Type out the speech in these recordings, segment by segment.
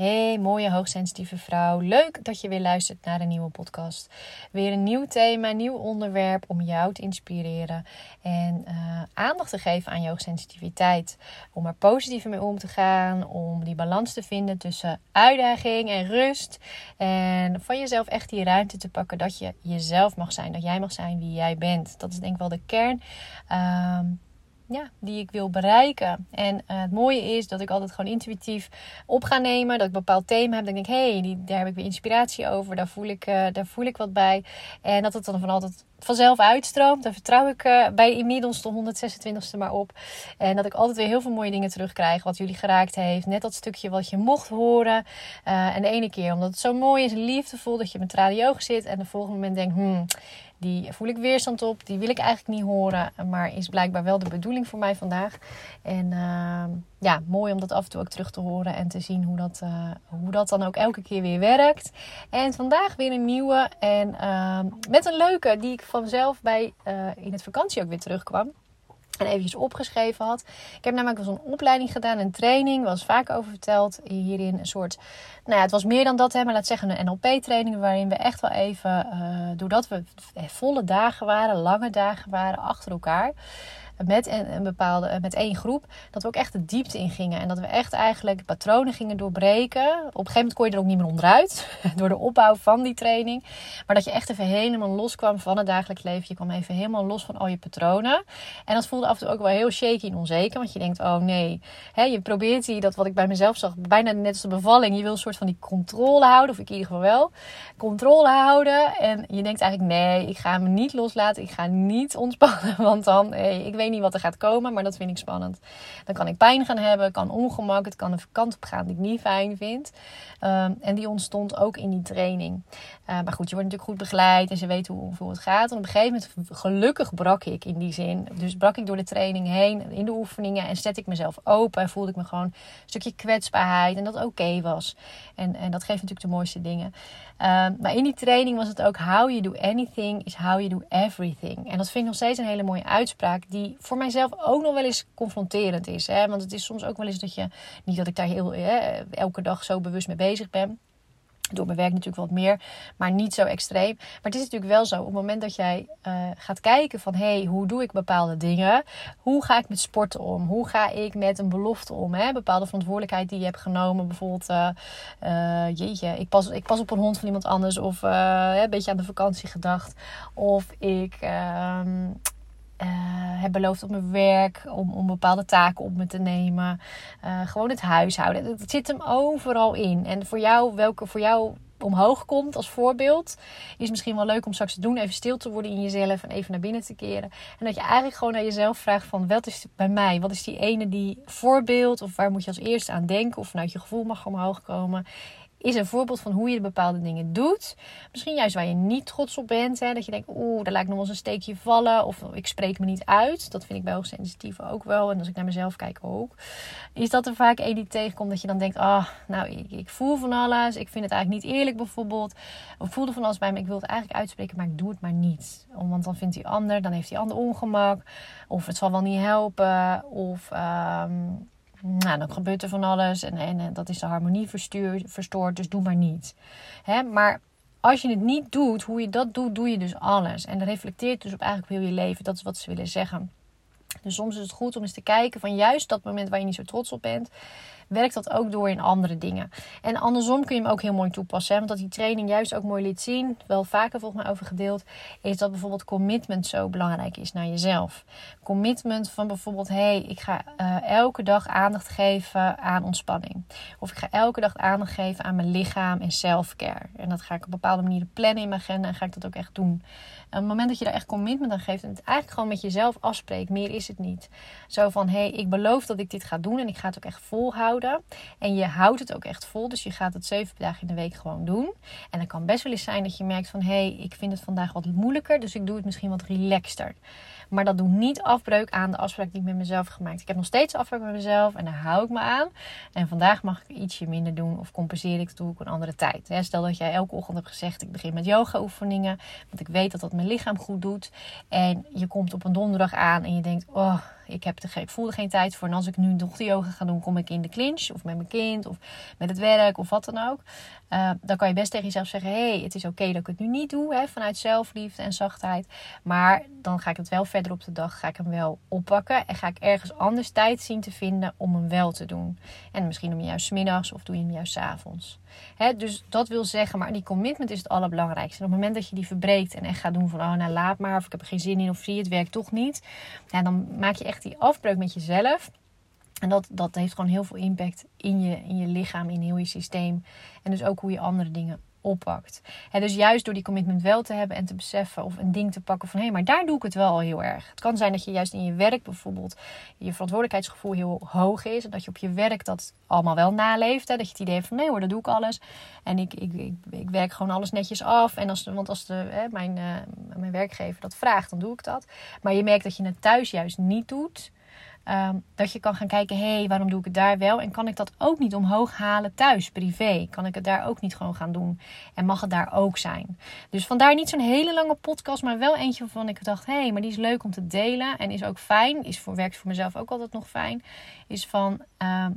Hey, mooie hoogsensitieve vrouw. Leuk dat je weer luistert naar een nieuwe podcast. Weer een nieuw thema, nieuw onderwerp om jou te inspireren en uh, aandacht te geven aan je hoogsensitiviteit. Om er positiever mee om te gaan, om die balans te vinden tussen uitdaging en rust. En van jezelf echt die ruimte te pakken dat je jezelf mag zijn, dat jij mag zijn wie jij bent. Dat is denk ik wel de kern. Uh, ja, die ik wil bereiken. En uh, het mooie is dat ik altijd gewoon intuïtief op ga nemen. Dat ik een bepaald thema heb. Dan denk ik, hé, hey, daar heb ik weer inspiratie over. Daar voel, ik, uh, daar voel ik wat bij. En dat het dan van altijd vanzelf uitstroomt. Daar vertrouw ik uh, bij inmiddels de 126e maar op. En dat ik altijd weer heel veel mooie dingen terugkrijg. Wat jullie geraakt heeft. Net dat stukje wat je mocht horen. en de ene keer omdat het zo mooi is liefdevol. Dat je met ogen zit. En de volgende moment denkt, hmm die voel ik weerstand op. Die wil ik eigenlijk niet horen. Maar is blijkbaar wel de bedoeling voor mij vandaag. En uh, ja, mooi om dat af en toe ook terug te horen. En te zien hoe dat, uh, hoe dat dan ook elke keer weer werkt. En vandaag weer een nieuwe. En uh, met een leuke die ik vanzelf bij uh, in het vakantie ook weer terugkwam en eventjes opgeschreven had. Ik heb namelijk zo'n opleiding gedaan, een training, was vaak over verteld. Hierin een soort, nou ja, het was meer dan dat, hè, maar laat zeggen een NLP-training. Waarin we echt wel even, uh, doordat we volle dagen waren, lange dagen waren achter elkaar met een, een, bepaalde, met één groep, dat we ook echt de diepte in gingen. En dat we echt eigenlijk patronen gingen doorbreken. Op een gegeven moment kon je er ook niet meer onderuit, door de opbouw van die training. Maar dat je echt even helemaal loskwam van het dagelijks leven. Je kwam even helemaal los van al je patronen. En dat voelde af en toe ook wel heel shaky en onzeker. Want je denkt, oh nee, je probeert die, dat wat ik bij mezelf zag, bijna net als de bevalling. Je wil een soort van die controle houden, of ik in ieder geval wel. Controle houden. En je denkt eigenlijk, nee, ik ga me niet loslaten. Ik ga niet ontspannen, want dan, hey, ik weet niet wat er gaat komen, maar dat vind ik spannend. Dan kan ik pijn gaan hebben, kan ongemak, het kan een kant op gaan die ik niet fijn vind. Um, en die ontstond ook in die training. Uh, maar goed, je wordt natuurlijk goed begeleid en ze weten hoe, het gaat. En op een gegeven moment, gelukkig brak ik in die zin. Dus brak ik door de training heen, in de oefeningen en zet ik mezelf open. En voelde ik me gewoon een stukje kwetsbaarheid en dat oké was. En, en dat geeft natuurlijk de mooiste dingen. Um, maar in die training was het ook how you do anything is how you do everything. En dat vind ik nog steeds een hele mooie uitspraak die voor mijzelf ook nog wel eens confronterend is. Hè? Want het is soms ook wel eens dat je, niet dat ik daar heel, hè, elke dag zo bewust mee bezig ben. Door mijn werk natuurlijk wat meer, maar niet zo extreem. Maar het is natuurlijk wel zo, op het moment dat jij uh, gaat kijken van... hé, hey, hoe doe ik bepaalde dingen? Hoe ga ik met sporten om? Hoe ga ik met een belofte om? Hè? Bepaalde verantwoordelijkheid die je hebt genomen. Bijvoorbeeld, uh, jeetje, ik pas, ik pas op een hond van iemand anders. Of een beetje aan de vakantie gedacht. Of ik ehm, heb beloofd op mijn werk om, om bepaalde taken op me te nemen. Uh, gewoon het huishouden. Het zit hem overal in. En voor jou, welke voor jou omhoog komt als voorbeeld, is misschien wel leuk om straks te doen. Even stil te worden in jezelf en even naar binnen te keren. En dat je eigenlijk gewoon naar jezelf vraagt van, wat is bij mij? Wat is die ene die voorbeeld? Of waar moet je als eerste aan denken? Of vanuit je gevoel mag omhoog komen is een voorbeeld van hoe je bepaalde dingen doet. Misschien juist waar je niet trots op bent. Hè? Dat je denkt, oeh, daar lijkt nog wel eens een steekje vallen. Of ik spreek me niet uit. Dat vind ik bij hoogsensitieve ook wel. En als ik naar mezelf kijk ook. Is dat er vaak een die tegenkomt dat je dan denkt, ah, oh, nou, ik, ik, voel van alles. Ik vind het eigenlijk niet eerlijk bijvoorbeeld. Of voelde van alles bij me. Ik wil het eigenlijk uitspreken, maar ik doe het maar niet. Want dan vindt die ander, dan heeft die ander ongemak. Of het zal wel niet helpen. Of... Um, nou, dan gebeurt er van alles en, en, dat is de harmonie verstoord, dus doe maar niet. Hè? Maar als je het niet doet, hoe je dat doet, doe je dus alles. En dat reflecteert dus op eigenlijk heel je leven. Dat is wat ze willen zeggen. Dus soms is het goed om eens te kijken van juist dat moment waar je niet zo trots op bent werkt dat ook door in andere dingen. En andersom kun je hem ook heel mooi toepassen. Hè? Want dat die training juist ook mooi liet zien, wel vaker volgens mij over gedeeld, is dat bijvoorbeeld commitment zo belangrijk is naar jezelf. Commitment van bijvoorbeeld, hé, hey, ik ga uh, elke dag aandacht geven aan ontspanning. Of ik ga elke dag aandacht geven aan mijn lichaam en self-care. En dat ga ik op bepaalde manieren plannen in mijn agenda en ga ik dat ook echt doen. Op het moment dat je daar echt commitment aan geeft en het eigenlijk gewoon met jezelf afspreekt, meer is het niet. Zo van, hé, hey, ik beloof dat ik dit ga doen en ik ga het ook echt volhouden. En je houdt het ook echt vol. Dus je gaat het zeven dagen in de week gewoon doen. En dan kan best wel eens zijn dat je merkt van... hé, hey, ik vind het vandaag wat moeilijker. Dus ik doe het misschien wat relaxter. Maar dat doet niet afbreuk aan de afspraak die ik met mezelf heb gemaakt. Ik heb nog steeds afspraak met mezelf en daar hou ik me aan. En vandaag mag ik ietsje minder doen of compenseer ik, dat doe ik een andere tijd. Stel dat jij elke ochtend hebt gezegd, ik begin met yoga oefeningen. Want ik weet dat dat mijn lichaam goed doet. En je komt op een donderdag aan en je denkt, oh ik, heb de, ik voel er geen tijd voor. En als ik nu nog de yoga ga doen, kom ik in de clinch. Of met mijn kind, of met het werk, of wat dan ook. Uh, dan kan je best tegen jezelf zeggen: hé, hey, het is oké dat ik het nu niet doe. Hè, vanuit zelfliefde en zachtheid. Maar dan ga ik het wel verder op de dag. Ga ik hem wel oppakken. En ga ik ergens anders tijd zien te vinden om hem wel te doen. En misschien om juist middags of doe je hem juist avonds. Hè, dus dat wil zeggen, maar die commitment is het allerbelangrijkste. En op het moment dat je die verbreekt en echt gaat doen van: oh, nou laat maar. Of ik heb er geen zin in. Of zie het werkt toch niet. Dan maak je echt die afbreuk met jezelf. En dat, dat heeft gewoon heel veel impact in je, in je lichaam, in heel je systeem. En dus ook hoe je andere dingen oppakt. Dus juist door die commitment wel te hebben en te beseffen of een ding te pakken van hé, hey, maar daar doe ik het wel al heel erg. Het kan zijn dat je juist in je werk bijvoorbeeld je verantwoordelijkheidsgevoel heel hoog is en dat je op je werk dat allemaal wel naleeft. Dat je het idee hebt van nee hoor, dat doe ik alles. En ik, ik, ik, ik werk gewoon alles netjes af. En als, want als de, mijn, uh, mijn werkgever dat vraagt, dan doe ik dat. Maar je merkt dat je het thuis juist niet doet Ehm, dat je kan gaan kijken, hé, hey, waarom doe ik het daar wel? En kan ik dat ook niet omhoog halen thuis, privé? Kan ik het daar ook niet gewoon gaan doen? En mag het daar ook zijn? Dus vandaar niet zo'n hele lange podcast, maar wel eentje waarvan ik dacht, hé, hey, maar die is leuk om te delen. En is ook fijn, is voor, werkt voor mezelf ook altijd nog fijn. Is van, ehm,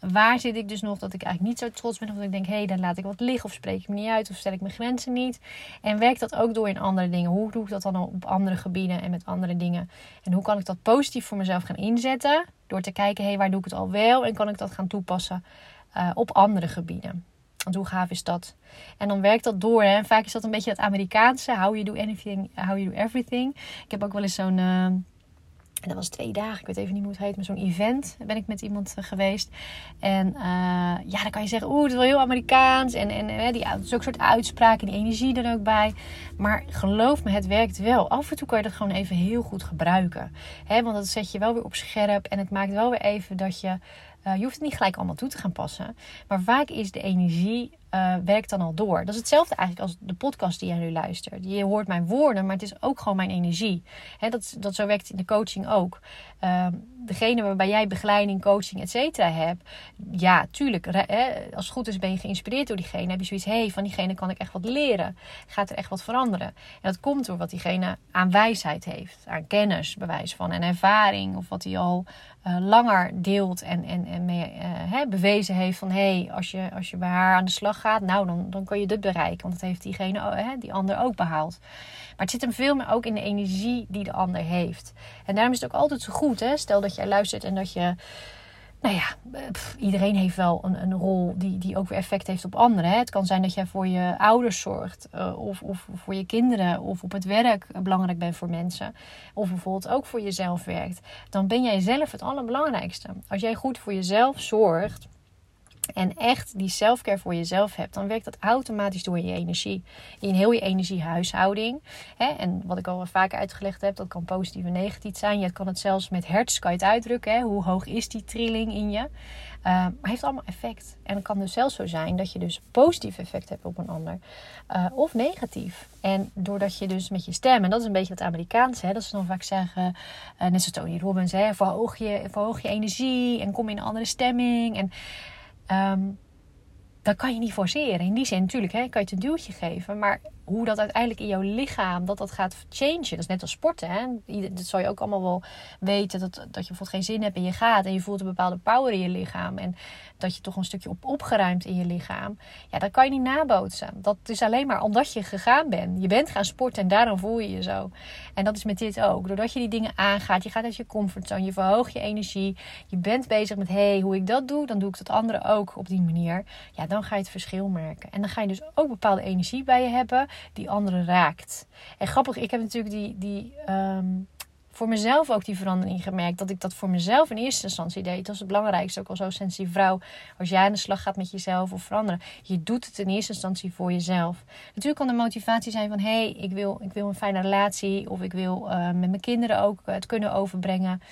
waar zit ik dus nog dat ik eigenlijk niet zo trots ben. Of dat ik denk, hé, hey, dan laat ik wat liggen. Of spreek ik me niet uit. Of stel ik mijn grenzen niet. En werkt dat ook door in andere dingen. Hoe doe ik dat dan op andere gebieden en met andere dingen? En hoe kan ik dat positief voor mezelf gaan inzetten? Door te kijken, hé, hey, waar doe ik het al wel? En kan ik dat gaan toepassen uh, op andere gebieden? Want hoe gaaf is dat? En dan werkt dat door. Hè? En vaak is dat een beetje het Amerikaanse. How you do anything, how you do everything. Ik heb ook wel eens zo'n... Uh, en dat was twee dagen, ik weet even niet hoe het heet, maar zo'n event ben ik met iemand eh, geweest. En uh, ja, dan kan je zeggen, oeh, het is wel heel Amerikaans. En, en uh, die, soort uitspraken, die energie er ook bij. Maar geloof me, het werkt wel. Af en toe kan je dat gewoon even heel goed gebruiken. Hè? Want dat zet je wel weer op scherp. En het maakt wel weer even dat je je hoeft het niet gelijk allemaal toe te gaan passen. Maar vaak is de energie uh, werkt dan al door. Dat is hetzelfde eigenlijk als de podcast die jij nu luistert. Je hoort mijn woorden, maar het is ook gewoon mijn energie. Dat, dat zo werkt in de coaching ook. Uh, degene waarbij jij begeleiding, coaching, et cetera hebt. Ja, tuurlijk. als het goed is ben je geïnspireerd door diegene. Heb je zoiets, hey, van diegene kan ik echt wat leren. Gaat er echt wat veranderen. En dat komt door wat diegene aan wijsheid heeft. Aan kennis, bewijs van. En ervaring. Of wat hij al uh, langer deelt en, en, en mee, uh, bewezen heeft van... hé, hey, als, je, als je bij haar aan de slag gaat, nou, dan, dan kan je dit bereiken. Want dat heeft diegene, hè, die ander ook behaald. Maar het zit hem veel meer ook in de energie die de ander heeft. En daarom is het ook altijd zo goed, hè? Stel dat jij luistert en dat je nou ja, iedereen heeft wel een, een rol die, die ook weer effect heeft op anderen. Hè? Het kan zijn dat jij voor je ouders zorgt, uh, of, of voor je kinderen, of op het werk belangrijk bent voor mensen. Of bijvoorbeeld ook voor jezelf werkt. Dan ben jij zelf het allerbelangrijkste. Als jij goed voor jezelf zorgt, en echt die selfcare voor jezelf hebt, dan werkt dat automatisch door je energie. In heel je energiehuishouding. Hè? En wat ik al vaker uitgelegd heb, dat kan positief en negatief zijn. Je kan het zelfs met hertz kan je het uitdrukken. Hè? Hoe hoog is die trilling in je? Uh, heeft allemaal effect. En het kan dus zelfs zo zijn dat je dus positief effect hebt op een ander. Uh, of negatief. En doordat je dus met je stem, en dat is een beetje wat Amerikaans, hè, dat ze dan vaak zeggen, uh, net zoals Tony Robbins, verhoog, je, verhoog je energie en kom in een andere stemming. En Um, dat kan je niet forceren. In die zin natuurlijk hè, kan je het een duwtje geven. Maar hoe dat uiteindelijk in jouw lichaam, dat dat gaat changen. Dat is net als sporten. Hè? Dat zal je ook allemaal wel weten. Dat, dat je bijvoorbeeld geen zin hebt en je gaat. En je voelt een bepaalde power in je lichaam. En dat je toch een stukje op opgeruimd in je lichaam. Ja, dat kan je niet nabootsen. Dat is alleen maar omdat je gegaan bent. Je bent gaan sporten en daarom voel je je zo. En dat is met dit ook. Doordat je die dingen aangaat. Je gaat uit je comfortzone. Je verhoogt je energie. Je bent bezig met, hé, hey, hoe ik dat doe. Dan doe ik dat andere ook op die manier. Ja, dan ga je het verschil merken. En dan ga je dus ook bepaalde energie bij je hebben die anderen raakt. En grappig, ik heb natuurlijk die, die um, voor mezelf ook die verandering gemerkt. Dat ik dat voor mezelf in eerste instantie deed. Dat is het belangrijkste. Ook al zo sensitief vrouw. Als jij aan de slag gaat met jezelf of veranderen. Je doet het in eerste instantie voor jezelf. Natuurlijk kan de motivatie zijn van... Hé, hey, ik, wil, ik wil een fijne relatie. Of ik wil uh, met mijn kinderen ook het kunnen overbrengen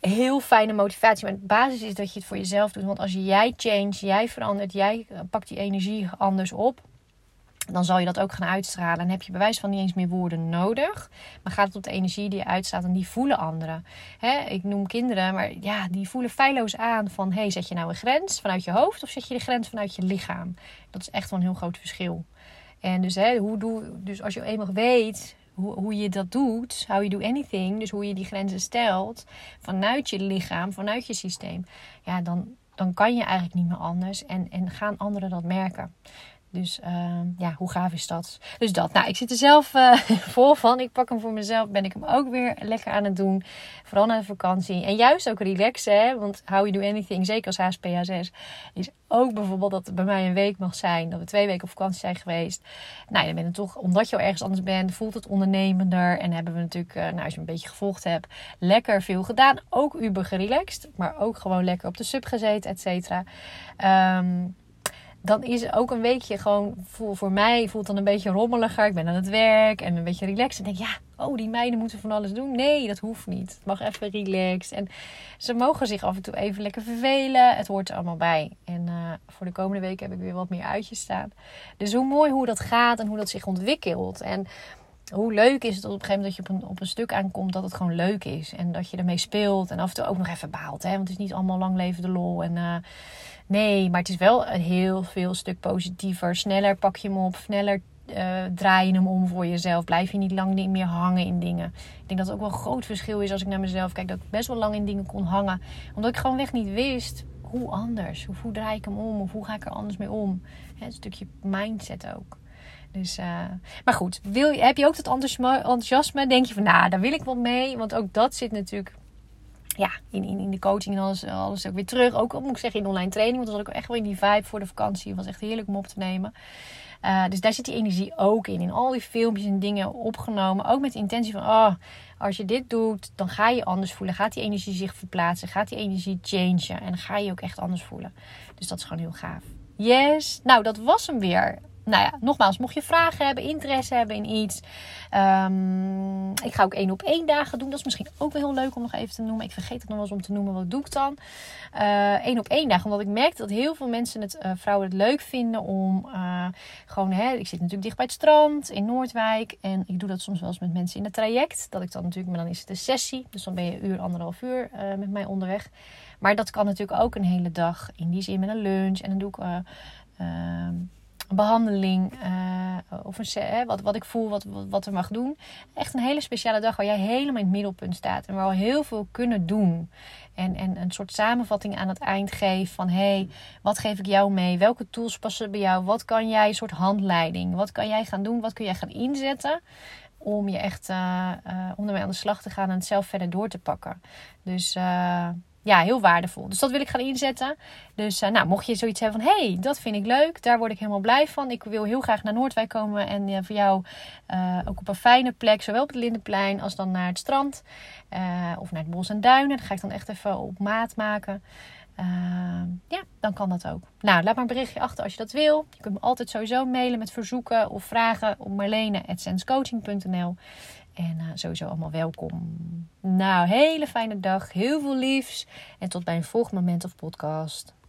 heel fijne motivatie. Maar de basis is dat je het voor jezelf doet. Want als jij change, jij verandert, jij pakt die energie anders op dan zal je dat ook gaan uitstralen. En heb je bewijs van niet eens meer woorden nodig. Maar gaat het op de energie die je uitstaat en die voelen anderen. Ik noem kinderen, maar ja, die voelen feilloos aan van... hey, zet je nou een grens vanuit je hoofd of zet je de grens vanuit je lichaam? Dat is echt wel een heel groot verschil. En dus, hoe doe, dus als je eenmaal weet hoe, hoe je dat doet, how you do anything... dus hoe je die grenzen stelt vanuit je lichaam, vanuit je systeem... ja, dan, dan kan je eigenlijk niet meer anders en, en gaan anderen dat merken. Dus uh, ja, hoe gaaf is dat? Dus dat. Nou, ik zit er zelf uh, vol van. Ik pak hem voor mezelf. Ben ik hem ook weer lekker aan het doen. Vooral na de vakantie. En juist ook relaxen. Hè? Want how you do anything, zeker als HSPHS, is ook bijvoorbeeld dat het bij mij een week mag zijn. Dat we twee weken op vakantie zijn geweest. Nou, dan ben je toch, omdat je al ergens anders bent, voelt het ondernemender. En hebben we natuurlijk, uh, nou, als je een beetje gevolgd hebt, lekker veel gedaan. Ook uber gerelaxed. Maar ook gewoon lekker op de sub gezeten, et cetera. Um, dan is ook een weekje gewoon voor, voor mij voelt dan een beetje rommeliger. Ik ben aan het werk en een beetje relaxed. En denk ja, oh, die meiden moeten van alles doen. Nee, dat hoeft niet. Het mag even relaxed. En ze mogen zich af en toe even lekker vervelen. Het hoort er allemaal bij. En uh, voor de komende week heb ik weer wat meer uitjes staan. Dus hoe mooi hoe dat gaat en hoe dat zich ontwikkelt. En hoe leuk is het op een gegeven moment dat je op een, op een stuk aankomt dat het gewoon leuk is. En dat je ermee speelt en af en toe ook nog even baalt. Hè? Want het is niet allemaal lang leven de lol. En uh, nee, maar het is wel een heel veel stuk positiever. Sneller pak je hem op, sneller uh, draai je hem om voor jezelf. Blijf je niet lang niet meer hangen in dingen. Ik denk dat het ook wel een groot verschil is als ik naar mezelf kijk. Dat ik best wel lang in dingen kon hangen. Omdat ik gewoon weg niet wist hoe anders. Hoe, hoe draai ik hem om? Of hoe ga ik er anders mee om? Hè, een stukje mindset ook. Dus, uh, maar goed, wil, heb je ook dat enthousiasme? Denk je van, nou, daar wil ik wat mee. Want ook dat zit natuurlijk ja, in, in, in de coaching en alles, alles ook weer terug. Ook moet ik zeggen in online training. Want dan was ik echt wel in die vibe voor de vakantie. Het was echt heerlijk om op te nemen. Uh, dus daar zit die energie ook in. In al die filmpjes en dingen opgenomen. Ook met de intentie van, oh, als je dit doet, dan ga je anders voelen. Gaat die energie zich verplaatsen. Gaat die energie changen. En dan ga je ook echt anders voelen. Dus dat is gewoon heel gaaf. Yes. Nou, dat was hem weer nou ja, nogmaals, mocht je vragen hebben, interesse hebben in iets. Um, ik ga ook één op één dagen doen. Dat is misschien ook wel heel leuk om nog even te noemen. Ik vergeet het nog wel eens om te noemen. Wat doe ik dan? Eén uh, op één dagen. Omdat ik merk dat heel veel mensen het, uh, vrouwen het leuk vinden om uh, gewoon, hè, ik zit natuurlijk dicht bij het strand in Noordwijk. En ik doe dat soms wel eens met mensen in het traject. Dat ik dan natuurlijk, maar dan is het een sessie. Dus dan ben je een uur, anderhalf uur met mij onderweg. Maar dat kan natuurlijk ook een hele dag. In die zin met een lunch. En dan doe ik ehm, behandeling uh, of een, wat, wat ik voel, wat, wat er mag doen. Echt een hele speciale dag waar jij helemaal in het middelpunt staat en waar we heel veel kunnen doen. En, en een soort samenvatting aan het eind geef van hey, wat geef ik jou mee? Welke tools passen bij jou? Wat kan jij, een soort handleiding? Wat kan jij gaan doen? Wat kun jij gaan inzetten? Om je echt uh, uh, ondermee aan de slag te gaan en het zelf verder door te pakken. Dus ja, heel waardevol. Dus dat wil ik gaan inzetten. Dus uh, nou, mocht je zoiets hebben van... hey, dat vind ik leuk. Daar word ik helemaal blij van. Ik wil heel graag naar Noordwijk komen. En uh, voor jou uh, ook op een fijne plek. Zowel op het Lindenplein als dan naar het strand. of naar het bos en duinen. Dat ga ik dan echt even op maat maken. ja, dan kan dat ook. Nou, laat maar een berichtje achter als je dat wil. Je kunt me altijd sowieso mailen met verzoeken of vragen op marlene.senscoaching.nl. En uh, sowieso allemaal welkom. Nou, hele fijne dag. Heel veel liefs. En tot bij een volgend moment of podcast.